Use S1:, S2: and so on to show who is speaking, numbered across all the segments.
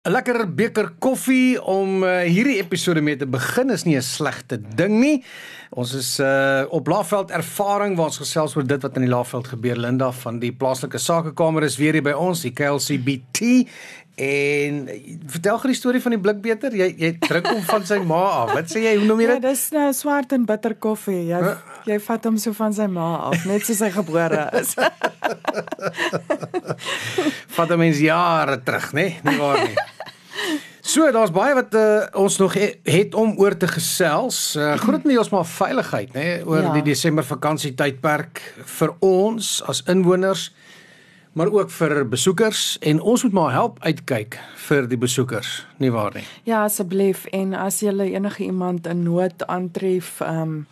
S1: 'n Lekker beker koffie om uh, hierdie episode mee te begin is nie 'n slegte ding nie. Ons is uh, op Laagveld ervaring waar ons gesels oor dit wat in die Laagveld gebeur. Linda van die plaaslike sakekamer is weer hier by ons, die KLCBT. En vertel gou die storie van die blikbeter. Jy jy drink hom van sy ma af. Wat sê jy? Hoe noem jy
S2: Ja,
S1: dit?
S2: dis nou swart en bitter koffie. Jy
S1: Huh?
S2: jy vat hom so van sy ma af, net soos hy gebore is.
S1: Vat 'n mens jare terug, né? Nee? Nie waar nie. So, daar's baie wat uh, ons nog he, het om oor te gesels. Uh, Grootendels maar veiligheid, né, nee? oor ja.
S2: Ja.
S1: die Desember vakansietydperk vir ons as inwoners, maar ook vir besoekers en ons moet maar help uitkyk vir die besoekers, nie waar nie?
S2: Ja, asseblief en as jy enige iemand in nood aantref, ehm um,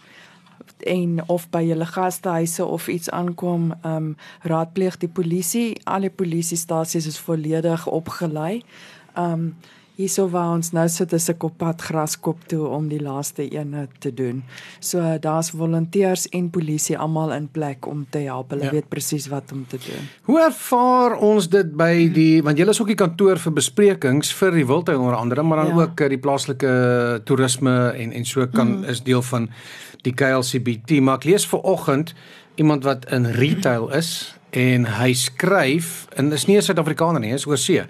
S2: en of by julle gastehuise of iets aankom, ehm um, raadpleeg die polisie. Al die polisiestasies is volledig opgelei. Ehm um, hierso waar ons nou sit is ek op pad graskop toe om die laaste ene te doen. So daar's volonteërs en polisie almal in plek om te help. Hulle
S1: Ja.
S2: weet presies wat om te doen.
S1: Hoe ervaar ons dit by die want julle is ook die kantoor vir besprekings vir die wildtuin onder andere, maar dan ja. Ook eh, die plaaslike toerisme en en so kan mm. is deel van die KLCBT. Maar ek lees ver oggend iemand wat in retail is en hy skryf en is nie 'n Suid-Afrikaner nie, is oorsee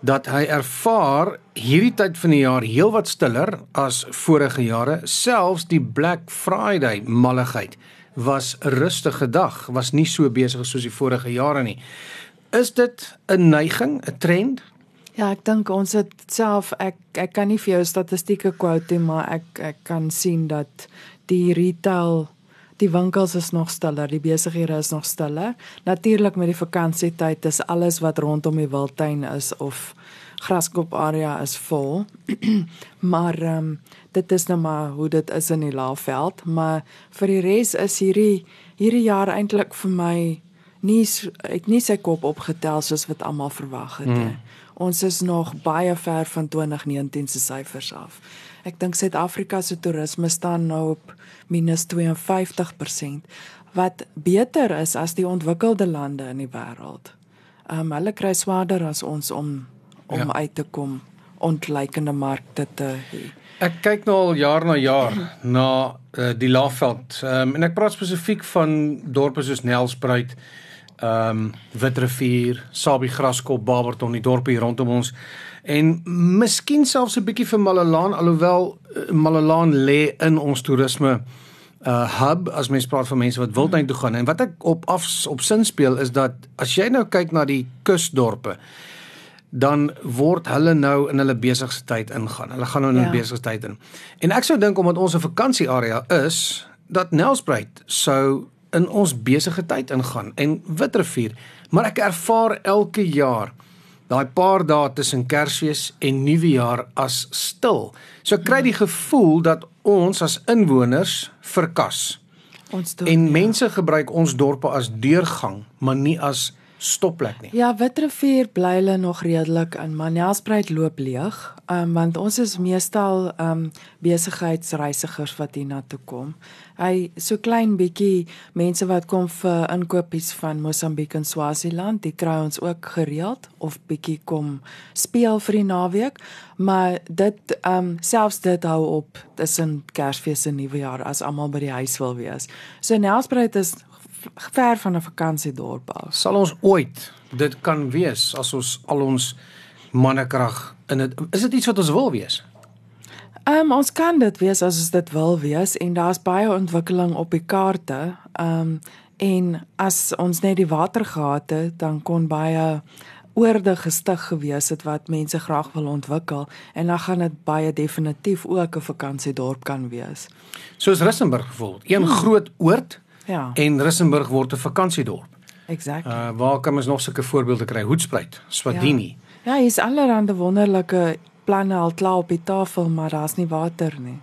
S1: dat hy ervaar hierdie tyd van die jaar heelwat stiller as vorige jare, selfs die Black Friday malligheid was 'n rustige dag, was nie so besig soos die vorige jare nie. Is dit 'n neiging, 'n trend?
S2: Ja, ek dink ons het self ek ek kan nie vir jou statistieke quote nie, maar ek ek kan sien dat die retail die winkels is nog stiller, die besighede is nog stiller. Natuurlik met die vakansietyd is alles wat rondom die wildtuin is of graskop area is vol. maar ehm um, dit is nou maar hoe dit is in die Laagveld, maar vir die res is hierdie hierdie jaar eintlik vir my nie het nie sy kop opgetel soos wat almal verwag het nie. Ons is nog baie ver van 2019 se syfers af. Ek dink Suid-Afrika se toerisme staan nou op minus 52% wat beter is as die ontwikkelde lande in die wêreld. Ehm um, hulle kry swaarder as ons om om
S1: Ja.
S2: uit te kom ontleikende markte te hê.
S1: Ek kyk nou al jaar na jaar na uh, die Laagveld. Ehm um, en ek praat spesifiek van dorpe soos Nelspruit, ehm um, Witrifuur, Sabie Graskop, Barberton, die dorpe hier rondom ons en miskien selfs 'n bietjie vir Malalaan alhoewel uh, Malalaan lê in ons toerisme uh hub as mens praat van mense wat wildtuin toe gaan en wat ek op af op sin speel is dat as jy nou kyk na die kusdorpe dan word hulle nou in hulle besigheidstyd ingaan. Hulle gaan nou in hulle
S2: Ja.
S1: besigheidstyd in. En ek sou dink omdat ons 'n vakansiearea is, dat Nelspruit sou in ons besige tyd ingaan en Witrifuur, maar ek ervaar elke jaar daai paar dae tussen Kersfees en Nuwejaar as stil. So kry die gevoel dat ons as inwoners verkas.
S2: Ons doen
S1: En mense gebruik ons dorpe as deurgang, maar nie as stopplek nie.
S2: Ja, Witrifuur bly hulle nog redelik in, maar Nelspruit loop leeg. Um, want ons is meestal um, besigheidsreisigers wat hiernatoe kom. Hy so klein bietjie mense wat kom vir inkopies van Mosambiek en Swaziland, die kry ons ook gereeld of bietjie kom speel vir die naweek, maar dit um, selfs dit hou op tussen Kersfees en Nuwejaar as almal by die huis wil wees. So Nelspruit is ver van 'n vakansiedorp af.
S1: sal ons ooit dit kan wees as ons al ons mannekrag in dit is dit iets wat ons wil wees
S2: Ehm um, ons kan dit wees as ons dit wil wees en daar's baie ontwikkeling op die kaarte. Ehm um, en as ons net die water gehad het, dan kon baie oorde gestig gewees het wat mense graag wil ontwikkel en dan gaan dit baie definitief ook 'n vakansiedorp kan wees.
S1: soos Rissenburg byvoorbeeld een hmm. groot oord
S2: Ja,
S1: en Rissenburg word 'n vakansiedorp
S2: exactly.
S1: uh, waar kan ons nog sulke voorbeelde kry Hoedspruit Swadini
S2: Ja, hier's allerlei wonderlike planne al klaar op die tafel, maar daar's nie water nie.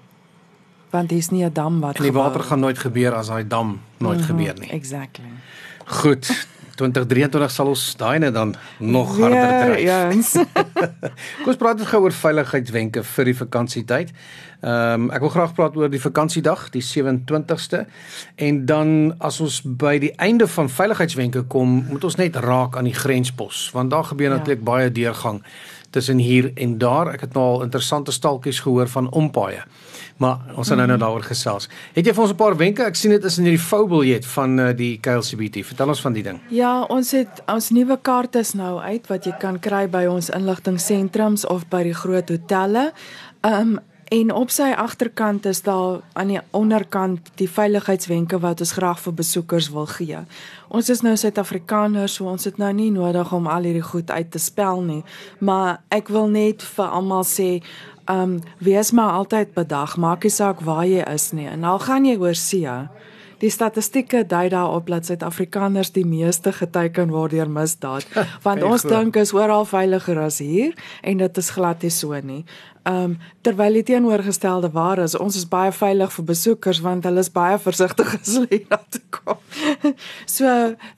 S2: Want hier's nie 'n dam wat
S1: en die water gaan nooit gebeur as daai dam nooit
S2: Mhm,
S1: gebeur nie
S2: Exactly.
S1: goed 2023 sal ons daai net dan nog harder
S2: Weer
S1: dryf
S2: eens.
S1: Kom ons praat net gou oor veiligheidswenke vir die vakansietyd. Ehm um, ek wil graag praat oor die vakansiedag, die 27ste. En dan as ons by die einde van veiligheidswenke kom, moet ons net raak aan die grenspos, want daar gebeur
S2: Ja.
S1: natuurlik baie deurgang tussen hier en daar. Ek het nou al interessante stalkies gehoor van ompaaie. Maar ons gaan nou nou daaroor gesels. Het jy vir ons 'n paar wenke? Ek sien dit is in hierdie foubiljet van uh, die KLCBT. Vertel ons van die ding.
S2: Ja, ons het ons nuwe kaarte is nou uit wat jy kan kry by ons inligtingsentrums of by die groot hotelle. Um En op sy agterkant is daar aan die onderkant die veiligheidswenke wat ons graag vir besoekers wil gee. Ons is nou Suid-Afrikaners, so ons het nou nie nodig om al hierdie goed uit te spel nie, maar ek wil net vir almal sê, ehm um, wees maar altyd bedag, maak nie saak waar jy is nie. En al gaan jy oor see, Die statistieke dui daarop dat Suid-Afrikaners die meeste geteken word deur misdaad, want ons dink is oral veiliger as hier en dit is glad nie so nie. Ehm um, terwyl die teenoorgestelde waar is, ons is baie veilig vir besoekers want hulle is baie versigtig as hulle hier toe kom. so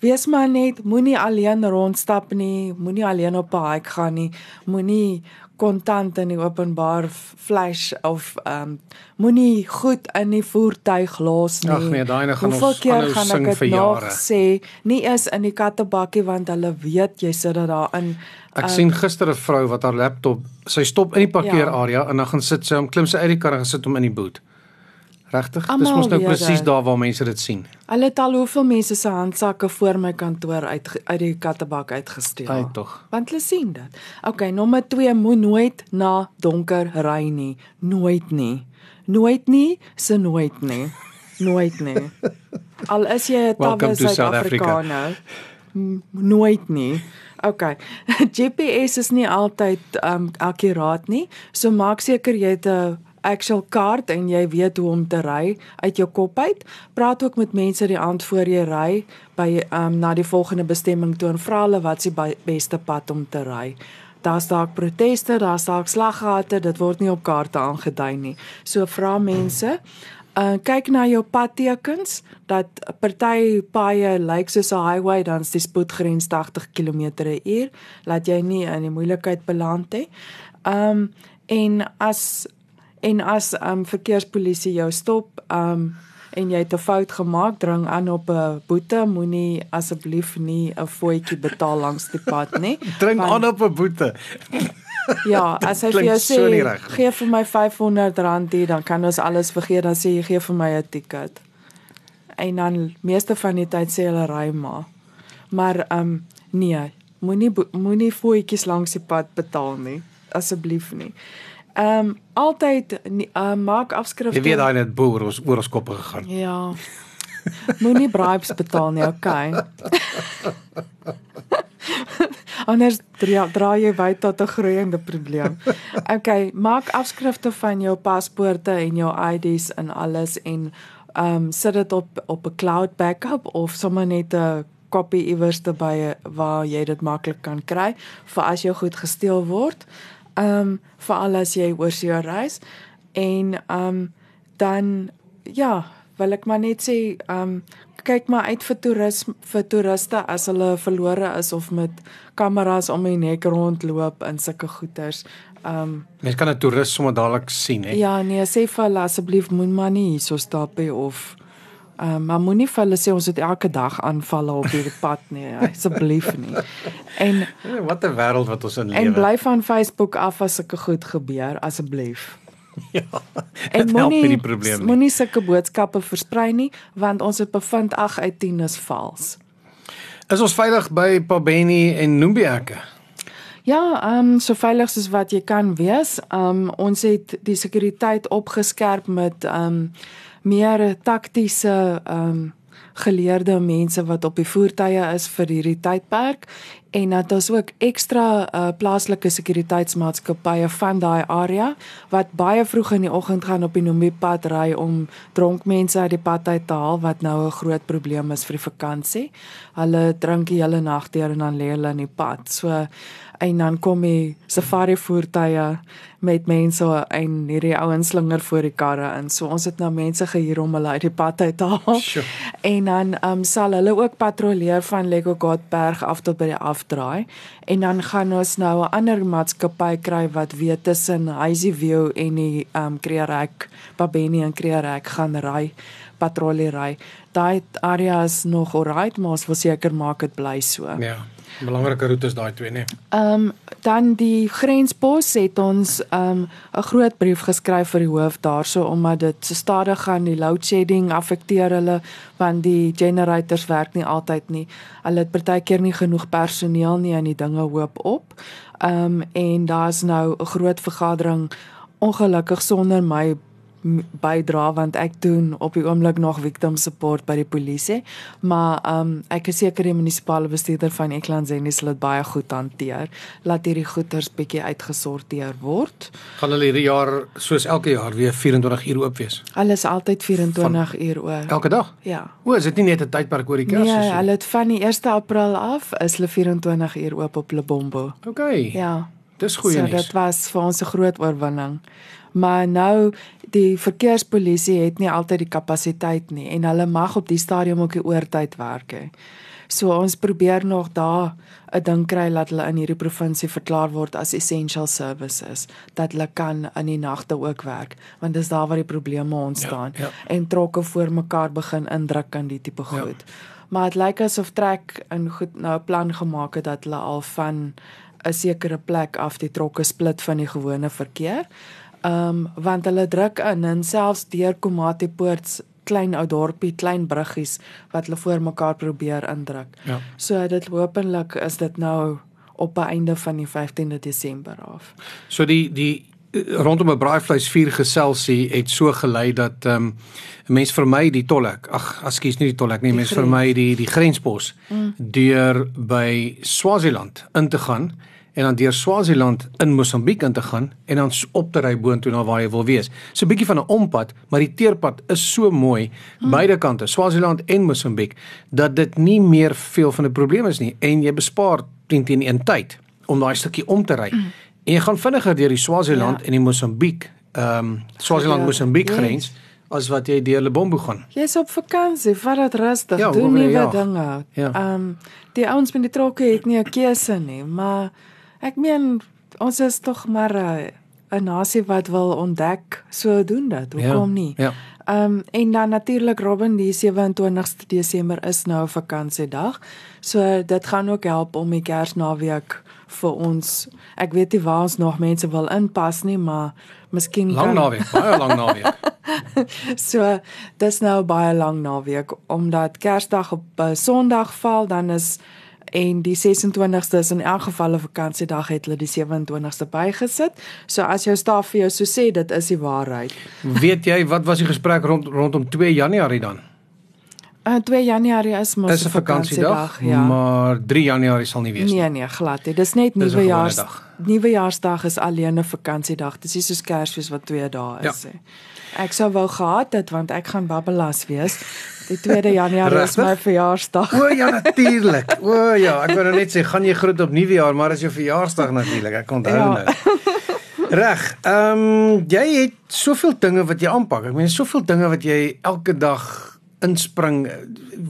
S2: wees maar net, moenie alleen rondstap nie, moenie alleen op 'n hike gaan nie, moenie kontant in die openbaar flash of ehm um, moenie goed in die voertuig los nie.
S1: Ag nee, daai gaan
S2: Hoeveel ons keer gaan ek dit nog sê, nie eens in die kattebakkie want hulle weet jy sit dit daarin.
S1: Ek um, sien gister 'n vrou wat haar laptop, sy stop in die parkeerarea ja. en dan gaan sit sy om klim sy uit die kar en sit hom in die boot. Regtig? Dis mos nou presies daar waar mense dit sien.
S2: Hulle het al hoeveel mense se handsakke voor my kantoor uit uit die kattebak uitgesteel.
S1: Ai tog.
S2: Want hulle sien dit. OK, nommer 2 moet nooit na donker ry nie. Nooit nie. Nooit nie, se nooit nie. Nooit nie. Al is jy 'n tawe Suid-Afrikaner. Nooit nie. OK. GPS is nie altyd um akkuraat nie. So maak seker jy het 'n actual kaart en jy weet hoe om te ry uit jou kop uit. Praat ook met mense die aand voor jy ry by um na die volgende bestemming toe en vra hulle wat se beste pad om te ry. Daar's dalk proteste, daar's dalk slaggate, dit word nie op kaarte aangedui nie. So vra mense Uh kyk na jou padtekens dat party paaie lyk soos 'n highway dan is die spoedgrens 80 km/h laat jy nie in die moeilikheid beland hê. Um en as En as um verkeerspolisie jou stop, um en jy het 'n fout gemaak, dring aan op 'n boete, moenie asseblief nie 'n voetjie betaal langs die pad nie.
S1: dring aan op 'n boete.
S2: Ja, as hy vir jou sê, so gee vir my R500 hier, dan kan ons alles vergeet, dan sê jy gee vir my 'n ticket. En dan meeste van die tyd sê hulle ry maar. Maar um nee, moenie moenie voetjies langs die pad betaal nie, asseblief nie. Ehm um, altyd uh, maak afskrifte.
S1: Jy weet daai net boer ons oor ons koppe gegaan.
S2: Ja. Moenie bribes betaal nie, okay. Anders dra, dra jy by tot 'n groeiende probleem. Okay, maak afskrifte van jou paspoorte en jou ID's en alles en ehm um, sit dit op op 'n cloud backup of sommer net 'n kopie iewers te by waar jy dit maklik kan kry vir as jou goed gesteel word ehm um, veral as jy oor see reis en ehm um, dan ja, wil ek maar net sê ehm um, kyk maar uit vir toerisme vir toeriste as hulle verlore is of met kameras om die nek rondloop in sulke goeters. Um,
S1: mens kan 'n toerist sommer dadelik sien hè.
S2: Ja, nee, sê vir hulle asseblief moenie maar nie hierso stap hè of Ehm um, maar moenie vir hulle sê ons het elke dag aanvalle op hierdie pad nie, asseblief nie. En
S1: wat 'n wêreld wat ons in lewe.
S2: En bly van Facebook af as sulke goed gebeur, asseblief.
S1: Ja. En moenie
S2: moenie sulke boodskappe versprei nie, want ons het bevind 8 uit 10 is vals.
S1: Is ons veilig by Pabeni en Numbieke?
S2: Ja, ehm um, so veilig soos wat jy kan wees. Ehm um, ons het die sekuriteit opgeskerp met ehm um, meer taktiese ehm um, geleerde mense wat op die voertuie is vir hierdie tydperk en dat ons ook ekstra uh, plaaslike sekuriteitsmaatskappye van daai area wat baie vroeg in die oggend gaan op die Nombi pad ry om dronk mense uit die pad uit te haal wat nou 'n groot probleem is vir die vakansie. Hulle drink die hele nag deur en dan lê hulle in die pad. So en dan kom die safari voertuie met mense en hierdie ouens slinger voor die karre in. So ons het nou mense gehuur om hulle uit die pad uit te haal. Sure. En dan um, sal hulle ook patrolleer van Lego Godberg af tot by die afdraai en dan gaan ons nou 'n ander maatskappy kry wat weet tussen Hazy View en die um Kreerek, Babeni en Kreerek gaan ry patrollery. Daai area is nog alright, maar ons wil seker maak dit bly so.
S1: Ja. Belangrike roetes daai twee, nee.
S2: Ehm um, dan die grenspos het ons ehm um, 'n groot brief geskryf vir die hoof daarso omdat dit so stadig gaan die load shedding affekteer hulle want die generators werk nie altyd nie. Hulle het partykeer nie genoeg personeel nie en die dinge hoop op. Ehm um, en daar's nou 'n groot vergadering ongelukkig sonder my bydra want ek doen op die oomblik nog victim support by die polisie maar um, ek is seker die munisipale bestuurder van Eklands en hulle dit baie goed hanteer laat hierdie goederes bietjie uitgesorteer word.
S1: Gaan hulle hierdie jaar soos elke jaar weer 24 uur oop wees?
S2: Hulle is altyd 24 uur oop
S1: elke dag?
S2: Ja.
S1: O is dit nie net 'n tydperk oor die Kersfees
S2: nee hulle het van die 1 April af is hulle 24 uur oop op Lebombo.
S1: Okay
S2: ja.
S1: Dis goeie
S2: so,
S1: nuus.
S2: dit was vir ons 'n groot oorwinning. Maar nou die verkeerspolisie het nie altyd die kapasiteit nie en hulle mag op die stadium ook die oortyd werk hè. So ons probeer nog daar 'n ding kry dat hulle in hierdie provinsie verklaar word as essential services dat hulle kan in die nagte ook werk want dis daar waar die probleme ontstaan
S1: ja, ja.
S2: en trokke voor mekaar begin indruk in die tipe ja. goed. Ja. Maar dit lyk asof trek in goed nou 'n plan gemaak het dat hulle al van 'n sekere plek af die trokke split van die gewone verkeer. Ehm um, want hulle druk in en selfs deur Komati Poort klein ou dorpie, klein bruggies wat hulle voor mekaar probeer indruk.
S1: Ja.
S2: So dit hopelik is dit nou op die einde van die 15de Desember af.
S1: So die die rondom 'n braaivleisvuur geselsie het so gelei dat ehm um, mense vermy die tolhek. Ag, ekskuus nie die tolhek nie, mense vermy die die grenspos mm. deur by Swaziland in te gaan en dan deur Swaziland in Mosambiek in te gaan en dan op te ry boontoe na waar jy wil wees. So 'n bietjie van 'n ompad, maar die teerpad is so mooi hmm. beide kante, Swaziland en Mosambiek, dat dit nie meer veel van 'n probleem is nie en jy bespaar 10 teen 1 tyd om daai stukkie om te ry. Hmm. En jy gaan vinniger deur die Swaziland ja. en die Mosambiek, ehm um, Swaziland Mosambiek grens. Yes as wat jy deur Lebombo gaan.
S2: Jy's op vakansie, vat dit rustig, ja, doen nie wat dinge. Ehm ja. um, die ouens met die trokke het nie 'n keuse nie, maar Ek meen ons is tog maar eh, 'n nasie wat wil ontdek, so doen dit. Hoekom ja, nie? Ja. Ehm um, en dan natuurlik Robin die 27ste Desember is nou 'n vakansiedag. So dit gaan ook help om die Kersnaweek vir ons. Ek weet nie waar ons nog mense wil inpas nie, maar miskien
S1: lang kan... naweek, baie lang naweek.
S2: so dis nou baie lang naweek omdat Kersdag op uh, Sondag val, dan is en die 26ste is in elk geval 'n vakansiedag het hulle die 27ste bygesit. So as jou staf vir jou so sê dit is die waarheid.
S1: Weet jy wat was die gesprek rond rondom 2 Januarie dan?
S2: Uh 2 Januarie is mos 'n vakansiedag, ja.
S1: Maar 3 Januarie sal nie wees
S2: nie. Nee nee, glad nie. Dis net nuwejaars. Nuwejaarsdag is alleen 'n vakansiedag. Dis nie soos Kersfees wat 2 dae is nie. Ja. Ek sou wou gehad het want ek gaan babbelas wees. Die 2de Januarie is my verjaarsdag.
S1: O ja, natuurlik. O ja, ek wou nou net sê gaan jy groet op nuwejaar, maar is jou verjaarsdag natuurlik. Ek onthou ja. nou. Reg. Ehm um, jy het soveel dinge wat jy aanpak. Ek meen soveel dinge wat jy elke dag inspring.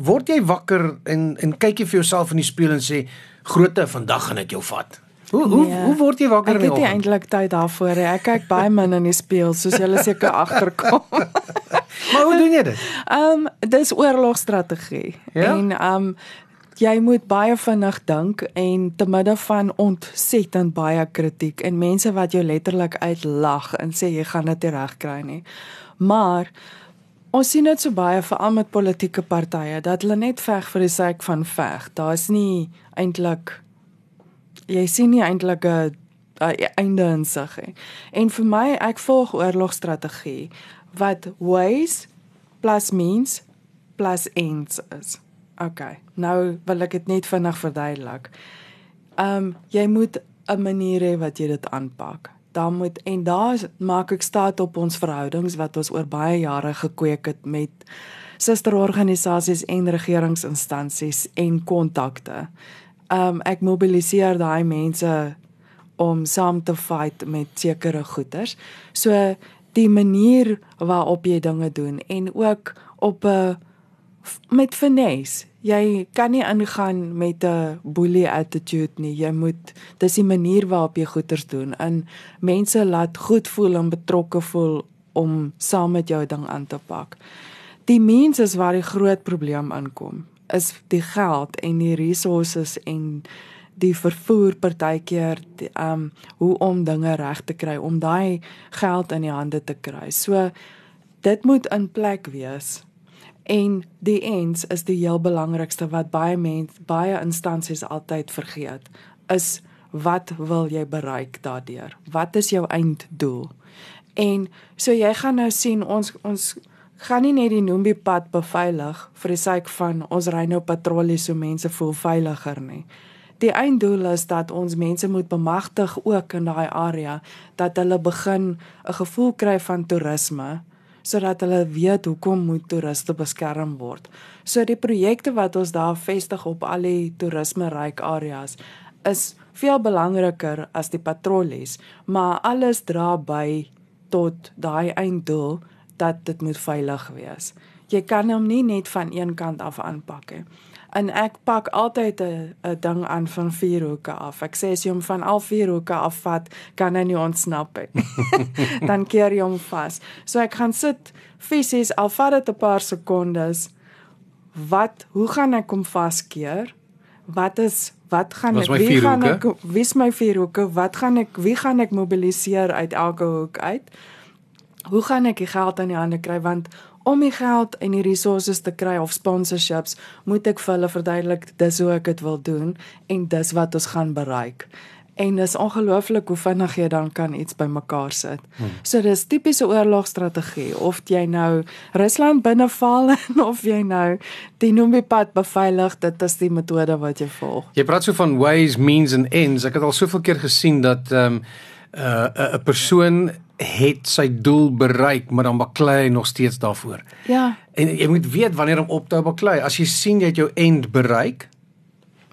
S1: Word jy wakker en en kyk jy vir jouself in die spieël en sê grootte vandag gaan dit jou vat? Hoe hoe nee, hoe word jy wakker
S2: in die oggend? Ek het eintlik tyd daarvoor. Ek kyk baie min in die spieël soos jy seker agterkom.
S1: maar hoe doen jy dit?
S2: Ehm um, dis oorlogstrategie. Ja? En ehm um, jy moet baie vinnig dink en te midde van ontsettend baie kritiek en mense wat jou letterlik uitlag en sê jy gaan dit reg kry nie. Maar Ons sien dit so baie veral met politieke partye dat hulle net veg vir die sake van veg. Daar's nie eintlik jy sien nie eintlik 'n einde in sig nie. En vir my, ek volg oorlogstrategie wat ways plus means plus ends is. OK. Nou wil ek dit net vinnig verduidelik. Ehm um, jy moet 'n manier hê wat jy dit aanpak dan moet en daar maak ek staat op ons verhoudings wat ons oor baie jare gekweek het met susterorganisasies en regeringsinstansies en kontakte. Um ek mobiliseer daai mense om saam te fight met sekere goeters. So die manier waarop jy dinge doen en ook op 'n met finesse jy kan nie ingaan met 'n bully attitude nie. Jy moet dis die manier waarop jy goeders doen en mense laat goed voel en betrokke voel om saam met jou ding aan te pak. Die mens is waar die groot probleem aankom. is die geld en die resources en die vervoer partykeer um hoe om dinge reg te kry om daai geld in die hande te kry. So dit moet in plek wees. En die ends is die heel belangrikste wat baie mense baie instansies altyd vergeet is wat wil jy bereik daardeur? Wat is jou einddoel? En so jy gaan nou sien ons ons gaan nie net die Nombi pad beveilig vir die sake van ons ry nou patrollie so mense voel veiliger nie. Die einddoel is dat ons mense moet bemagtig ook in daai area dat hulle begin 'n gevoel kry van toerisme sodat hulle weet hoekom moet toeriste beskerm word. So die projekte wat ons daar vestig op al die toerisme ryk areas is veel belangriker as die patrollies, maar alles dra by tot daai einddoel dat dit moet veilig wees. Jy kan hom nie net van een kant af aanpak nie. En ek pak altyd 'n 'n ding aan van vier hoeke af. Ek sê as jy hom van al vier hoeke afvat, kan hy nie ontsnap nie. Dan keer jy hom vas. So ek gaan sit fisies al vat dit 'n paar sekondes. Wat, hoe gaan ek hom vaskeer? Wat is wat gaan ek wie gaan ek wie's my vier hoeke? Wat gaan ek wie gaan ek mobiliseer uit elke hoek uit? hoe gaan ek die geld aan die hande kry want om die geld en die resources te kry of sponsorships moet ek vir hulle verduidelik dis hoe ek dit wil doen en dis wat ons gaan bereik en dis ongelooflik hoe vinnig jy dan kan iets bymekaar sit. Hmm. So dis tipiese oorlogstrategie of jy nou Rusland binneval of jy nou die Nombi-pad beveilig, dit is die metode wat jy volg.
S1: Jy praat so van ways, means and ends. Ek het al soveel keer gesien dat ehm um, 'n uh, 'n persoon het sy doel bereik, maar dan baklei hy nog steeds daarvoor.
S2: Ja.
S1: En jy moet weet wanneer om op te hou baklei. As jy sien jy het jou end bereik,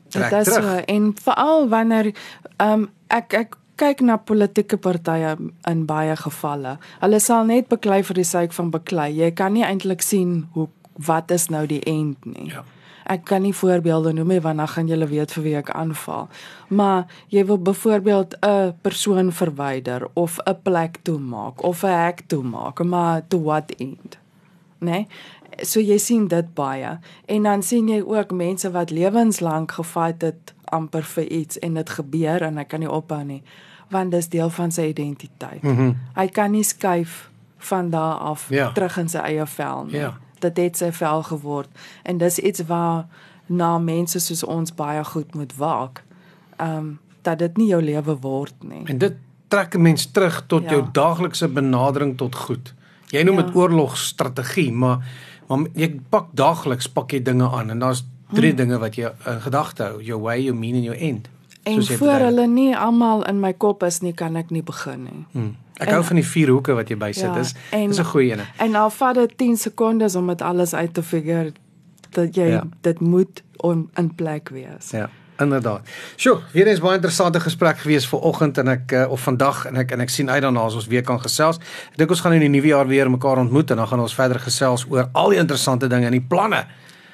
S1: trek dit is terug. So,
S2: en veral wanneer ehm um, ek ek kyk na politieke partye in baie gevalle. Hulle sal net baklei vir die sake van baklei. Jy kan nie eintlik sien hoe wat is nou die end nie. Ja. Ek kan nie voorbeelde noem nie want dan gaan julle weet vir wie ek aanval. Maar jy wil byvoorbeeld 'n persoon verwyder of 'n plek toemaak of 'n hek toemaak, maar to what end? Né? Nee? So jy sien dit baie. En dan sien jy ook mense wat lewenslank gefight het amper vir iets en dit gebeur en hy kan nie ophou nie want dis deel van sy identiteit. Mm -hmm. Hy kan nie skuif van daar af ja. terug in sy eie vel nie. Ja dit het sy vel geword en dis iets waar na mense soos ons baie goed moet waak. Ehm um, dat dit nie jou lewe word nie.
S1: En dit trek 'n mens terug tot ja. jou daaglikse benadering tot goed. Jy noem dit ja. oorlogstrategie, maar maar jy pak daagliks pak jy dinge aan en daar's drie hmm. dinge wat jy in gedagte hou, your way, your mean and your end.
S2: En voor hulle nie almal in my kop is nie, kan ek nie begin nie.
S1: Hmm. Ek hou van die vier hoeke wat jy bysit. Ja, dis is 'n goeie een.
S2: En al vat dit 10 sekondes om dit alles uit te figure dat jy ja. dit moet on, in plek wees.
S1: Ja. Inderdaad. Sjoe, weer eens baie interessante gesprek gewees vir oggend en ek uh, of vandag en ek en ek sien uit daarna as ons weer kan gesels. Ek dink ons gaan in die nuwe jaar weer mekaar ontmoet en dan gaan ons verder gesels oor al die interessante dinge en die planne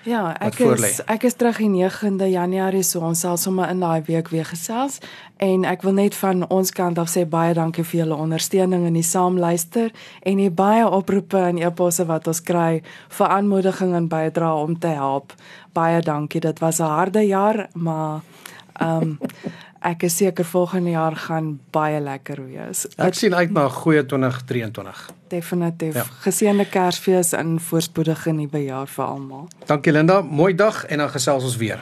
S2: Ja, ek is ek is terug in 9de Januarie so ons sal sommer in daai week weer gesels en ek wil net van ons kant af sê baie dankie vir julle ondersteuning in die saamluister en die baie oproepe en e-posse wat ons kry vir aanmoediging en bydra om te help. Baie dankie. Dit was 'n harde jaar, maar ehm um, ek is seker volgende jaar gaan baie lekker wees.
S1: Ek sien uit na 'n goeie 2023.
S2: Definitief. Ja. Geseënde Kersfees en voorspoedige nuwe jaar vir almal.
S1: Dankie Linda, mooi dag en dan gesels ons weer.